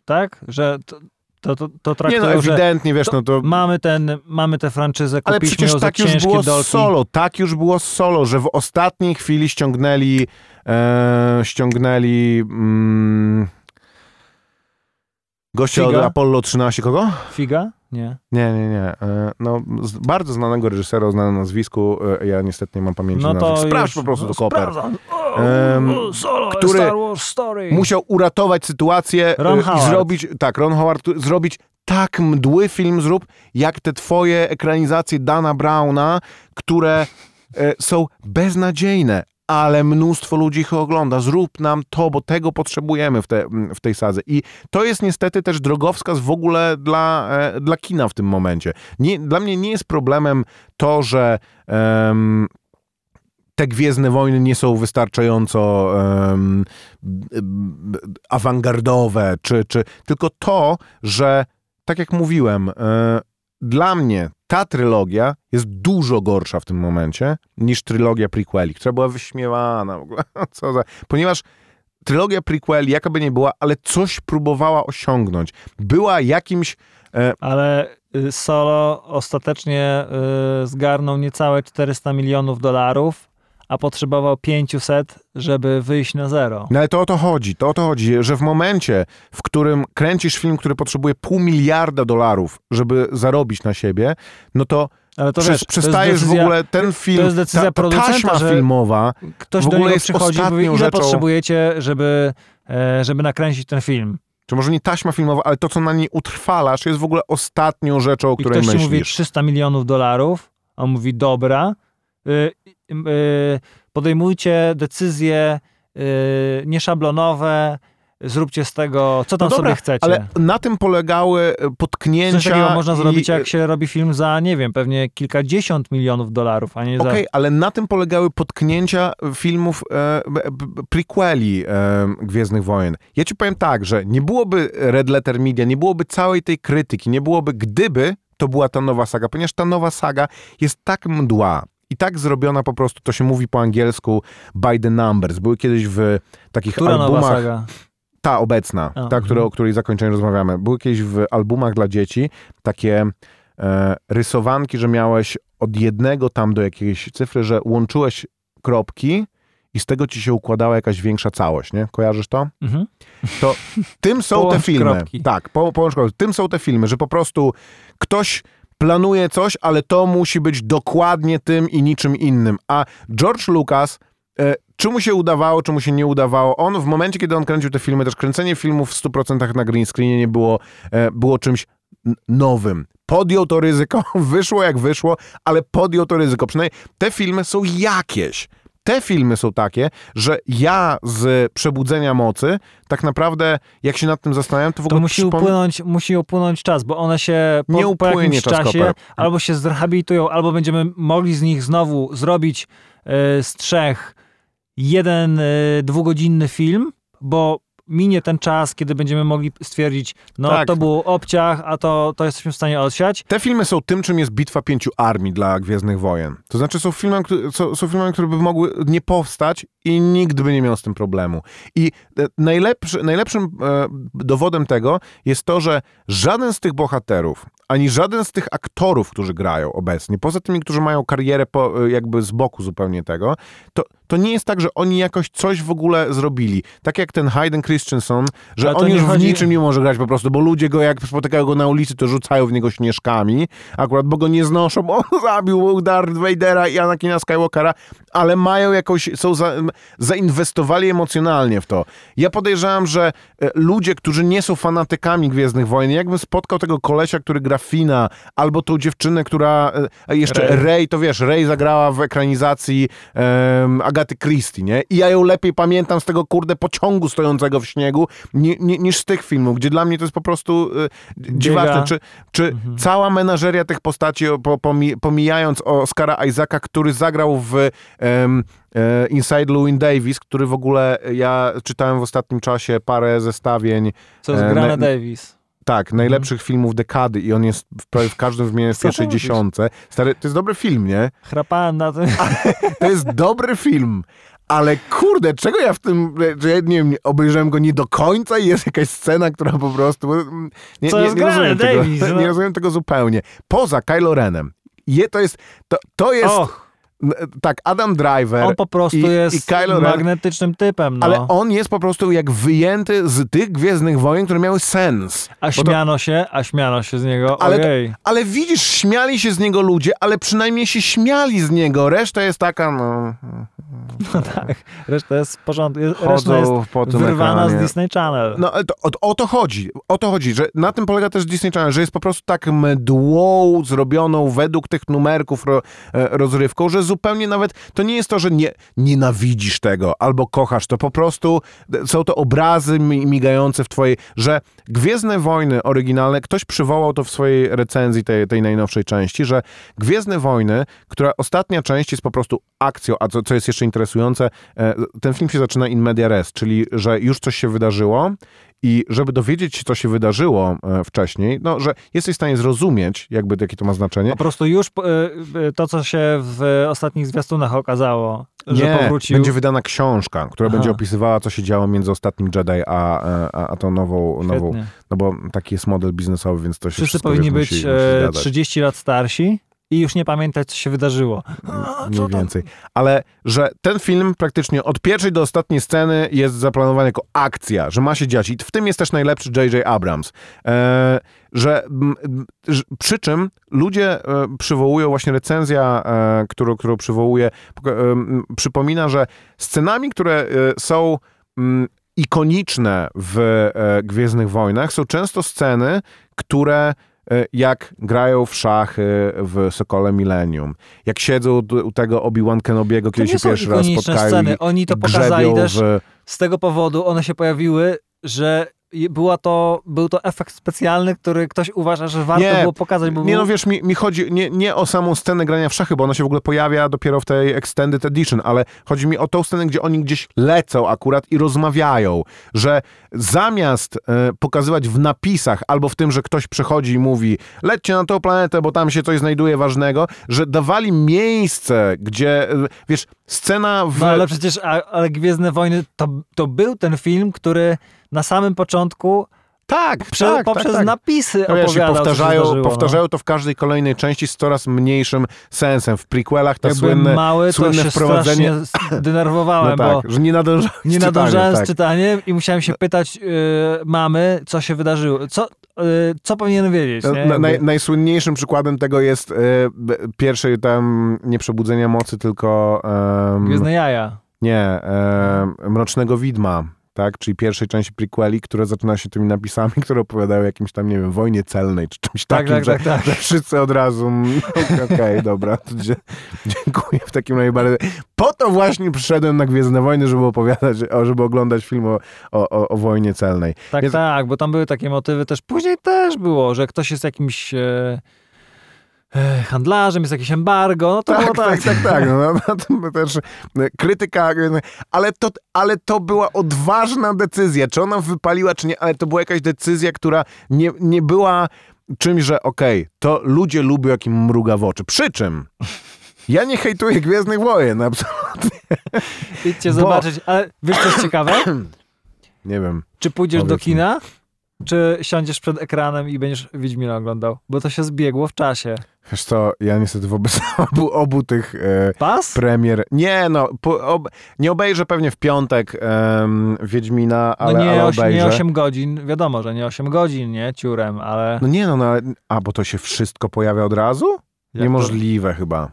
Tak? Że to, to, to, to Nie no, ewidentnie, wiesz, no to... mamy, ten, mamy tę franczyzę, Ale przecież tak już było dolki. solo, tak już było z solo, że w ostatniej chwili ściągnęli e, ściągnęli mm, gościa od Figa? Apollo 13, kogo? Figa? Nie. Nie, nie, nie. E, no, bardzo znanego reżysera o znanym nazwisku, e, ja niestety nie mam pamięci No nazwisk. Sprawdź po prostu do Koper. o, solo, który Star Wars Story. musiał uratować sytuację Ron e, i Howard. zrobić, tak, Ron Howard, zrobić tak mdły film zrób, jak te twoje ekranizacje Dana Browna, które są beznadziejne, ale mnóstwo ludzi ich ogląda. Zrób nam to, bo tego potrzebujemy w, te, w tej sadze. I to jest niestety też drogowskaz w ogóle dla, e, dla kina w tym momencie. Nie, dla mnie nie jest problemem to, że te Gwiezdne Wojny nie są wystarczająco b- awangardowe, czy, czy tylko to, że tak jak mówiłem, e, dla mnie ta trylogia jest dużo gorsza w tym momencie niż trylogia prequeli, która była wyśmiewana w ogóle. *laughs* Co za... Ponieważ trylogia prequeli, jaka by nie była, ale coś próbowała osiągnąć. Była jakimś... E... Ale y, Solo ostatecznie y, zgarnął niecałe 400 milionów dolarów, a potrzebował 500, żeby wyjść na zero. No ale to o to chodzi, to o to chodzi, że w momencie, w którym kręcisz film, który potrzebuje pół miliarda dolarów, żeby zarobić na siebie, no to ale to Prze- wiesz, przestajesz to decyzja, w ogóle ten film, to jest decyzja ta, ta taśma filmowa Ktoś w do ogóle niego jest przychodzi i mówi, ile rzeczą- potrzebujecie, żeby, e, żeby nakręcić ten film. czy może nie taśma filmowa, ale to, co na niej utrwalasz, jest w ogóle ostatnią rzeczą, o I której ktoś ci mówi myślisz. 300 milionów dolarów, a on mówi, dobra, podejmujcie decyzje y, nieszablonowe, zróbcie z tego, co tam No dobra, sobie chcecie. Ale na tym polegały e, Coś potknięcia takiego można i- zrobić, jak się robi film za, nie wiem, pewnie kilkadziesiąt milionów dolarów, a nie za... Okej, ale na tym polegały potknięcia filmów e, prequeli e, Gwiezdnych Wojen. Ja ci powiem tak, że nie byłoby Red Letter Media, nie byłoby całej tej krytyki, nie byłoby gdyby to była ta nowa saga, ponieważ ta nowa saga jest tak mdła i tak zrobiona po prostu, to się mówi po angielsku by the numbers. Były kiedyś w takich Która albumach... Ta obecna, A, ta, która, mhm. o której zakończeniu rozmawiamy. Były kiedyś w albumach dla dzieci takie e, rysowanki, że miałeś od jednego tam do jakiejś cyfry, że łączyłeś kropki i z tego ci się układała jakaś większa całość, nie? Kojarzysz to? Mhm. To tym są te filmy. kropki. Tak, po, połącz kropki. Tym są te filmy, że po prostu ktoś planuje coś, ale to musi być dokładnie tym i niczym innym. A George Lucas, e, czy mu się udawało, czy mu się nie udawało, on w momencie, kiedy on kręcił te filmy, też kręcenie filmów w 100% na green screenie nie było, e, było czymś nowym. Podjął to ryzyko, *laughs* wyszło jak wyszło, ale podjął to ryzyko. Przynajmniej te filmy są jakieś. Te filmy są takie, że ja z Przebudzenia Mocy, tak naprawdę, jak się nad tym zastanawiam, to w To ogóle musi przypom- upłynąć, musi upłynąć czas, bo one się po, Nie po upłynie jakimś czas, czasie Koper. albo się zrehabilitują, albo będziemy mogli z nich znowu zrobić e, z trzech jeden e, dwugodzinny film, bo minie ten czas, kiedy będziemy mogli stwierdzić, no Tak. to był obciach, a to, to jesteśmy w stanie odsiać. Te filmy są tym, czym jest Bitwa Pięciu Armii dla Gwiezdnych Wojen. To znaczy są filmami, które, są, są filmami, które by mogły nie powstać i nikt by nie miał z tym problemu. I e, najlepszy, najlepszym e, dowodem tego jest to, że żaden z tych bohaterów, ani żaden z tych aktorów, którzy grają obecnie, poza tymi, którzy mają karierę po, e, jakby z boku zupełnie tego, to, to nie jest tak, że oni jakoś coś w ogóle zrobili. Tak jak ten Hayden Christensen, że Ale on już chodzi- w niczym nie może grać po prostu, bo ludzie go jak spotykają go na ulicy, to rzucają w niego śnieżkami, akurat, bo go nie znoszą, bo on *laughs* zabił Darth Vadera i Anakina Skywalkera, ale mają jakąś, są za, zainwestowali emocjonalnie w to. Ja podejrzewam, że e, ludzie, którzy nie są fanatykami Gwiezdnych Wojen, jakbym spotkał tego kolesia, który gra Fina, albo tą dziewczynę, która e, jeszcze Rey. Rey, to wiesz, Rey zagrała w ekranizacji Agaty Christie, nie? I ja ją lepiej pamiętam z tego, kurde, pociągu stojącego w śniegu, ni, ni, niż z tych filmów, gdzie dla mnie to jest po prostu e, dziwaczne. Czy, czy Mhm. cała menażeria tych postaci, po, pomi, pomijając Oscara Isaaca, który zagrał w em, e, Inside Llewyn Davis, który w ogóle ja czytałem w ostatnim czasie parę zestawień, Co jest E, grane na- Davis. Tak, najlepszych filmów dekady i on jest w, prawie w każdym wymianie w pierwszej dziesiątce. Stary, to jest dobry film, nie? Chrapałem na tym. *laughs* To jest dobry film. Ale kurde, czego ja w tym, że ja nie wiem, obejrzałem go nie do końca i jest jakaś scena, która po prostu... mm, Nie, Co nie, jest nie, grane, rozumiem tego, Davis, no. nie rozumiem tego zupełnie. Poza Kylo Renem. Je, to jest, to, to jest, Och, tak, Adam Driver, on po prostu i- jest i Kylo Ren- magnetycznym typem, no. ale on jest po prostu jak wyjęty z tych Gwiezdnych Wojen, które miały sens. A Bo to- śmiano się, a śmiano się z niego, Ale to-. Ale widzisz, śmiali się z niego ludzie, ale przynajmniej się śmiali z niego. Reszta jest taka, no... *laughs* tak, reszta jest w porządku. Reszta jest wyrwana z. Disney Channel. No ale to, o, o to chodzi, o to chodzi, że na tym polega też Disney Channel, że jest po prostu tak mdłą zrobioną według tych numerków ro, e, rozrywką, że zupełnie nawet, to nie jest to, że nie, nienawidzisz tego albo kochasz to, po prostu są to obrazy mi- migające w twojej, że Gwiezdne Wojny oryginalne, ktoś przywołał to w swojej recenzji tej, tej najnowszej części, że Gwiezdne Wojny, która ostatnia część jest po prostu akcją, a co, co jest jeszcze interesujące. E, ten film się zaczyna in media res, czyli że już coś się wydarzyło i żeby dowiedzieć się, co się wydarzyło e, wcześniej, no, że jesteś w stanie zrozumieć, jakby jakie to ma znaczenie. Po prostu już e, to, co się w ostatnich zwiastunach okazało, że Nie, powrócił. będzie wydana książka, która Aha. będzie opisywała, co się działo między ostatnim Jedi, a, a, a tą nową, nową, no bo taki jest model biznesowy, więc to się Wszyscy powinni być musi, musi zgadzać. 30 lat starsi i już nie pamiętać, co się wydarzyło. A, Mniej więcej. Ale, że ten film praktycznie od pierwszej do ostatniej sceny jest zaplanowany jako akcja, że ma się dziać. I w tym jest też najlepszy J.J. Abrams. E, że, przy czym ludzie e, przywołują, właśnie recenzja, e, którą, którą przywołuje, e, przypomina, że scenami, które e, są m, ikoniczne w e, Gwiezdnych Wojnach, są często sceny, które jak grają w szachy w Sokole Millennium, jak siedzą u tego Obi-Wan Kenobiego, kiedy się pierwszy raz spotkają sceny. Oni to pokazali też w... z tego powodu, one się pojawiły, że była to, był to efekt specjalny, który ktoś uważa, że warto Nie, było pokazać, bo Nie był... no wiesz, mi, mi chodzi nie, nie o samą scenę grania w szachy, bo ona się w ogóle pojawia dopiero w tej Extended Edition, ale chodzi mi o tą scenę, gdzie oni gdzieś lecą akurat i rozmawiają, że zamiast e, pokazywać w napisach albo w tym, że ktoś przychodzi i mówi lećcie na tą planetę, bo tam się coś znajduje ważnego, że dawali miejsce, gdzie, e, wiesz, scena w... No ale przecież, ale Gwiezdne Wojny to, to był ten film, który na samym początku tak, prze, tak, poprzez tak, tak. napisy No wiesz, powtarzają, zdarzyło, no. powtarzają to w każdej kolejnej części z coraz mniejszym sensem. W prequelach te Jak słynne, mały, to słynne się wprowadzenie... *laughs* denerwowałem, No bo tak, że nie nadążałem nie z nadążałem czytaniem, z tak. czytaniem i musiałem się pytać yy, mamy, co się wydarzyło. Co, yy, co powinienem wiedzieć? Na, naj, Jakby- najsłynniejszym przykładem tego jest b- pierwszej tam nie przebudzenia mocy, tylko em, Gwiezdne jaja. nie, Mrocznego Widma, tak? Czyli pierwszej części prequeli, która zaczyna się tymi napisami, które opowiadają o jakimś tam, nie wiem, wojnie celnej, czy czymś Tak, takim, tak, że, tak, tak. że wszyscy od razu, mm, okej, *laughs* dobra, to dzie- dziękuję w takim bardzo. Po to właśnie przyszedłem na Gwiezdne Wojny, żeby opowiadać, żeby oglądać film o, o, o, wojnie celnej. Tak, Więc- tak, bo tam były takie motywy też. Później też było, że ktoś jest jakimś e, handlarzem, jest jakieś embargo, no to Tak, było tak, tak, tak. No, *laughs* no, to też e, krytyka, ale to, ale to była odważna decyzja. Czy ona wypaliła, czy nie, ale to była jakaś decyzja, która nie, nie była czymś, że okej, to ludzie lubią, jak im mruga w oczy. Przy czym ja nie hejtuję Gwiezdnych Wojen, absolutnie. Idźcie Bo- zobaczyć, ale wiesz co jest ciekawe? *clears throat* Nie wiem. Czy pójdziesz do Powiedz mi. kina, czy siądziesz przed ekranem i będziesz Wiedźmina oglądał? Bo to się zbiegło w czasie. Wiesz co, ja niestety wobec *laughs* obu, obu tych e, Pas? premier... Nie, no, po, ob, nie obejrzę pewnie w piątek em, Wiedźmina, No ale, nie, ale obejrzę. nie 8 godzin, wiadomo, że nie 8 godzin, nie, ciurem, ale... No nie no, no a bo to się wszystko pojawia od razu? jak to- Niemożliwe chyba.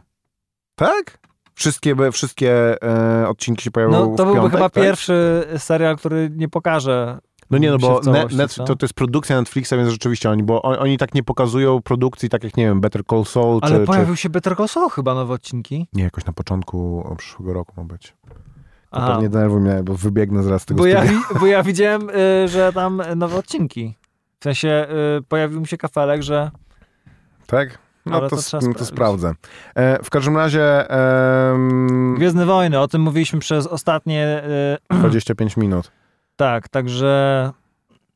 Tak? Wszystkie, wszystkie e, odcinki się pojawią No to byłby piątek, chyba tak? pierwszy serial, który nie pokaże No nie, no bo net, co? to, to jest produkcja Netflixa, więc rzeczywiście oni, bo on, oni tak nie pokazują produkcji tak jak, nie wiem, Better Call Saul, Ale czy, pojawił czy... się Better Call Saul chyba nowe odcinki. Nie, jakoś na początku przyszłego roku ma być. To Aha, pewnie denerwuj mnie, bo wybiegnę zaraz z tego bo ja, studia. bo ja widziałem, y, że tam nowe odcinki. W sensie y, pojawił mi się kafelek, że Tak? No Ale to, to no to sprawdzę. E, w każdym razie em, Gwiezdne Wojny, o tym mówiliśmy przez ostatnie... y, *clears throat* 25 minut. Tak, także...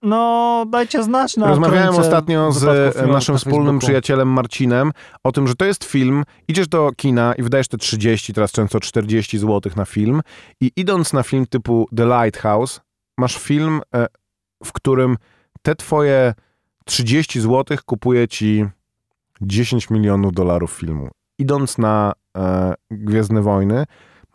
No, dajcie znać na Rozmawiałem ostatnio z e, naszym na wspólnym przyjacielem Marcinem o tym, że to jest film, idziesz do kina i wydajesz te 30, teraz często 40 zł na film i idąc na film typu The Lighthouse, masz film, e, w którym te twoje 30 zł kupuje ci 10 milionów dolarów filmu. Idąc na e, Gwiezdne Wojny,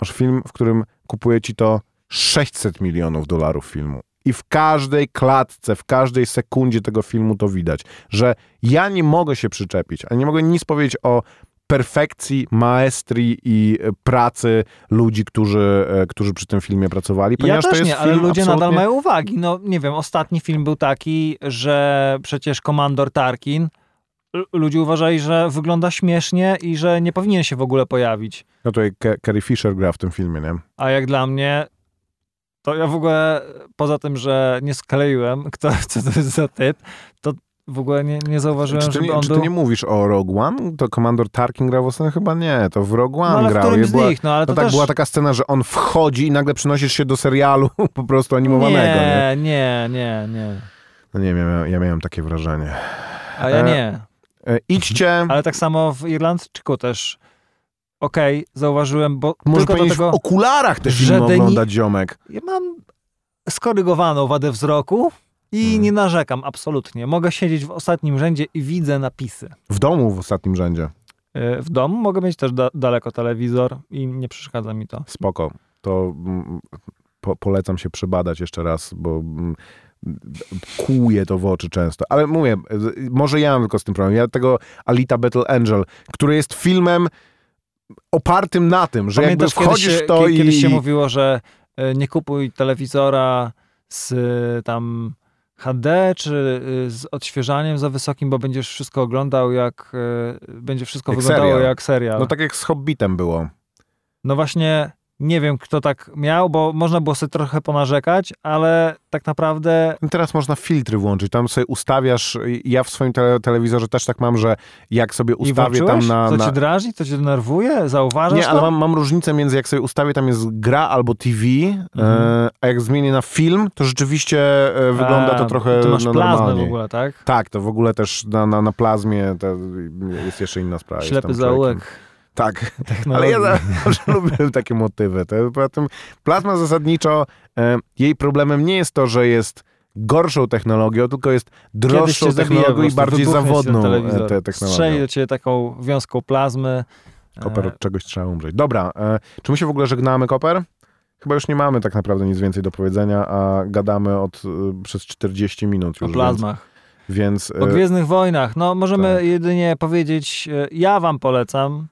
masz film, w którym kupuje ci to 600 milionów dolarów filmu. I w każdej klatce, w każdej sekundzie tego filmu to widać, że ja nie mogę się przyczepić, a nie mogę nic powiedzieć o perfekcji, maestrii i e, pracy ludzi, którzy, e, którzy przy tym filmie pracowali, Ja ponieważ też to jest nie, ale ludzie nadal absolutnie- mają uwagi. No nie wiem, ostatni film był taki, że przecież komandor Tarkin ludzie uważali, że wygląda śmiesznie i że nie powinien się w ogóle pojawić. No tutaj Ke- Carrie Fisher gra w tym filmie, nie? A jak dla mnie, to ja w ogóle poza tym, że nie skleiłem, *laughs* kto, co to jest za typ, to w ogóle nie, nie zauważyłem, Czy ty, żeby on czy był... ty nie mówisz o Rogue One? To Komandor Tarkin grał w ostatnim? Chyba nie, to w Rogue One no, ale grał. z była, nich, no ale no to tak, też... była taka scena, że on wchodzi i nagle przenosisz się do serialu *laughs* po prostu animowanego, nie? nie, nie, nie, nie. No nie wiem, ja, ja miałem takie wrażenie. A ja E, nie. E, idźcie, Ale tak samo w Irlandczyku też. Okej, zauważyłem, bo może tylko do tego... w okularach te że filmy Deni- oglądać, ziomek. Ja mam skorygowaną wadę wzroku i Hmm. nie narzekam absolutnie. Mogę siedzieć w ostatnim rzędzie i widzę napisy. W domu w ostatnim rzędzie. E, W domu mogę mieć też da daleko telewizor i nie przeszkadza mi to. Spoko. To mm, po, polecam się przebadać jeszcze raz, bo mm, kłuje to w oczy często. Ale mówię, może ja mam tylko z tym problem. Ja tego Alita Battle Angel, który jest filmem opartym na tym, że Pamiętasz, jakby wchodzisz kiedyś, w to kie- i... kiedyś się mówiło, że e, nie kupuj telewizora z e, tam HD czy e, z odświeżaniem za wysokim, bo będziesz wszystko oglądał jak będzie wszystko Jak wyglądało serial. jak serial. No tak jak z Hobbitem było. No właśnie nie wiem, kto tak miał, bo można było sobie trochę ponarzekać, ale tak naprawdę No Teraz można filtry włączyć, tam sobie ustawiasz, ja w swoim tele, telewizorze też tak mam, że jak sobie ustawię tam włączyłeś? na... Co na... cię drażni? Co cię denerwuje? Zauważasz Nie, to? ale mam, mam różnicę między jak sobie ustawię, tam jest gra albo TV, Mhm. e, a jak zmienię na film, to rzeczywiście e, wygląda to A, trochę Ty masz no, plazmę w ogóle, tak? Tak, to w ogóle też na, na, na plazmie to jest jeszcze inna sprawa. Ślepy Jestem człowiekiem. Tak, *laughs* ale ja zawsze *laughs* lubię takie motywy. To, poza tym plazma zasadniczo, e, jej problemem nie jest to, że jest gorszą technologią, tylko jest droższą technologią i bardziej zawodną e, te technologią. Strzeli do ciebie taką wiązką plazmy. Koper, E, od czegoś trzeba umrzeć. Dobra, e, czy my się w ogóle żegnamy, Koper? Chyba już nie mamy tak naprawdę nic więcej do powiedzenia, a gadamy od, e, przez 40 minut o już. plazmach. Więc, O więc e, Gwiezdnych Wojnach. No, możemy tak. jedynie powiedzieć, ja wam polecam.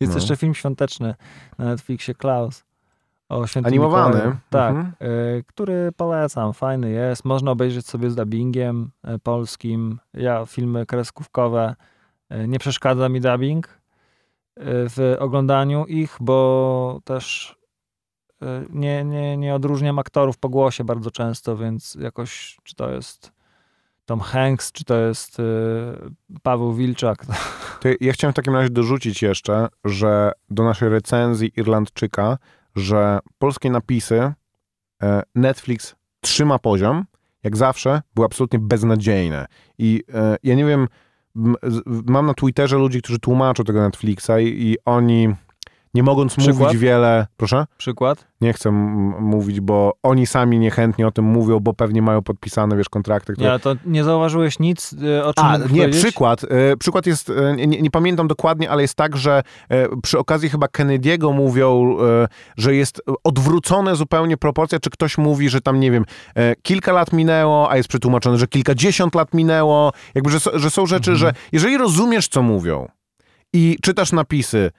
Jest No. jeszcze film świąteczny na Netflixie Klaus. O świętym Animowany. Mikołaju. Tak, Mhm. e, który polecam. Fajny jest. Można obejrzeć sobie z dubbingiem e, polskim. Ja filmy kreskówkowe. e, Nie przeszkadza mi dubbing e, w oglądaniu ich, bo też nie, nie, nie odróżniam aktorów po głosie bardzo często, więc jakoś czy to jest Tom Hanks, czy to jest e, Paweł Wilczak. *laughs* To ja chciałem w takim razie dorzucić jeszcze, że do naszej recenzji Irlandczyka, że polskie napisy e, Netflix trzyma poziom, jak zawsze, były absolutnie beznadziejne. I e, ja nie wiem, m- mam na Twitterze ludzi, którzy tłumaczą tego Netflixa i, i oni, nie mogąc Przykład? mówić wiele... Proszę? Przykład? Nie chcę mówić, bo oni sami niechętnie o tym mówią, bo pewnie mają podpisane, wiesz, kontrakty, które Nie, to nie zauważyłeś nic, e, o czym a, nie, powiedzieć? przykład. E, przykład jest, e, nie, nie pamiętam dokładnie, ale jest tak, że przy okazji chyba Kennedy'ego mówią, że jest odwrócone zupełnie proporcja, czy ktoś mówi, że tam, nie wiem, kilka lat minęło, a jest przetłumaczone, że kilkadziesiąt lat minęło. Jakby, że, że są rzeczy, Mhm. że jeżeli rozumiesz, co mówią i czytasz napisy,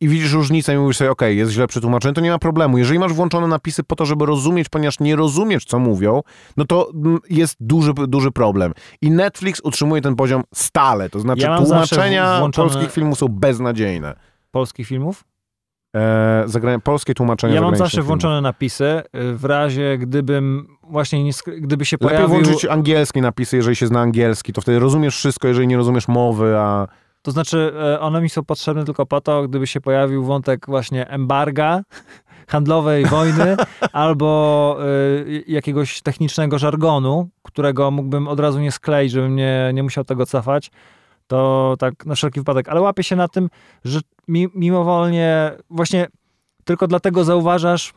i widzisz różnicę i mówisz sobie, okej, jest źle przetłumaczone, to nie ma problemu. Jeżeli masz włączone napisy po to, żeby rozumieć, ponieważ nie rozumiesz, co mówią, no to mm, jest duży, duży problem. I Netflix utrzymuje ten poziom stale. To znaczy Ja tłumaczenia włączone- polskich filmów są beznadziejne. Polskich filmów? E, zagra- polskie tłumaczenia Ja mam zawsze filmów. włączone napisy, y, w razie gdybym właśnie nie, gdyby się Lepiej pojawił... włączyć angielskie napisy, jeżeli się zna angielski, to wtedy rozumiesz wszystko, jeżeli nie rozumiesz mowy, a... To znaczy, e, one mi są potrzebne tylko po to, gdyby się pojawił wątek właśnie embarga, *laughs* handlowej wojny, *laughs* albo y, jakiegoś technicznego żargonu, którego mógłbym od razu nie skleić, żebym nie, nie musiał tego cofać, to tak na wszelki wypadek. Ale łapię się na tym, że mi, mimowolnie właśnie tylko dlatego zauważasz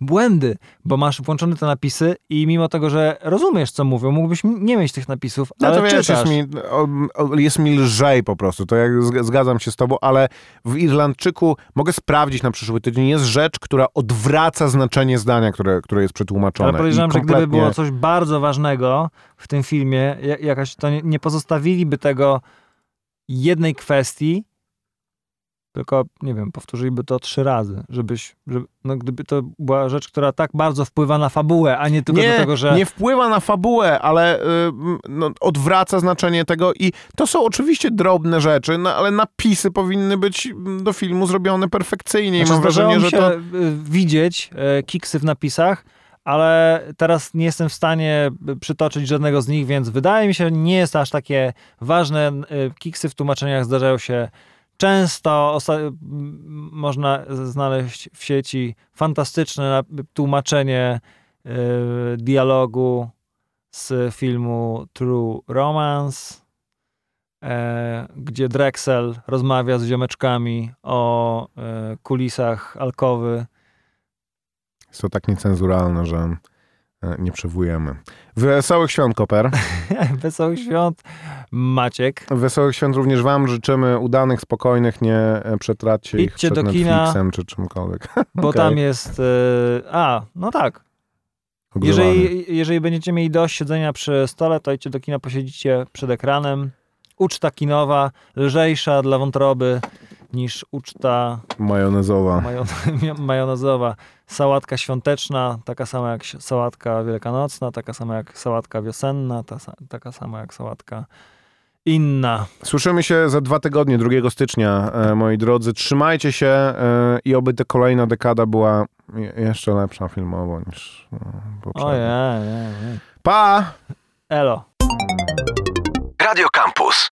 błędy, bo masz włączone te napisy i mimo tego, że rozumiesz, co mówią, mógłbyś nie mieć tych napisów, No ale to wiesz, jest mi, jest mi lżej po prostu, to jak zg- zgadzam się z tobą, ale w Irlandczyku mogę sprawdzić na przyszły tydzień, jest rzecz, która odwraca znaczenie zdania, które, które jest przetłumaczone. Ale podejrzewam, I że gdyby kompletnie- było coś bardzo ważnego w tym filmie, ja- jakaś, to nie, nie pozostawiliby tego jednej kwestii, tylko, nie wiem, powtórzyliby to trzy razy, żebyś, żeby, no gdyby to była rzecz, która tak bardzo wpływa na fabułę, a nie tylko nie, dlatego, że... nie wpływa na fabułę, ale y, no, odwraca znaczenie tego i to są oczywiście drobne rzeczy, no, ale napisy powinny być do filmu zrobione perfekcyjnie Znaczy, mam wrażenie, że się to... y, widzieć e, kiksy w napisach, ale teraz nie jestem w stanie przytoczyć żadnego z nich, więc wydaje mi się, nie jest aż takie ważne. Y, kiksy w tłumaczeniach zdarzają się często. Można znaleźć w sieci fantastyczne tłumaczenie y, dialogu z filmu True Romance, e, gdzie Drexel rozmawia z ziomeczkami o e, kulisach alkowy jest to tak niecenzuralne, że e, nie przywołujemy. Wesołych świąt, Koper. *laughs* Wesołych świąt, Maciek. Wesołych świąt również wam życzymy, udanych, spokojnych, nie e, przetracie ich przed do Netflixem czy czymkolwiek. *laughs* Bo okay. tam jest... Yy, a, no tak. Jeżeli, jeżeli będziecie mieli dość siedzenia przy stole, to idźcie do kina, posiedzicie przed ekranem. Uczta kinowa, lżejsza dla wątroby niż uczta majonezowa. *laughs* majonezowa. Sałatka świąteczna, taka sama jak sałatka wielkanocna, taka sama jak sałatka wiosenna, ta, taka sama jak sałatka inna. Słyszymy się za dwa tygodnie, 2 stycznia, e, moi drodzy. Trzymajcie się e, i oby ta kolejna dekada była jeszcze lepsza filmowo niż no, poprzednia. Ojej, Pa! Elo. Radio Campus.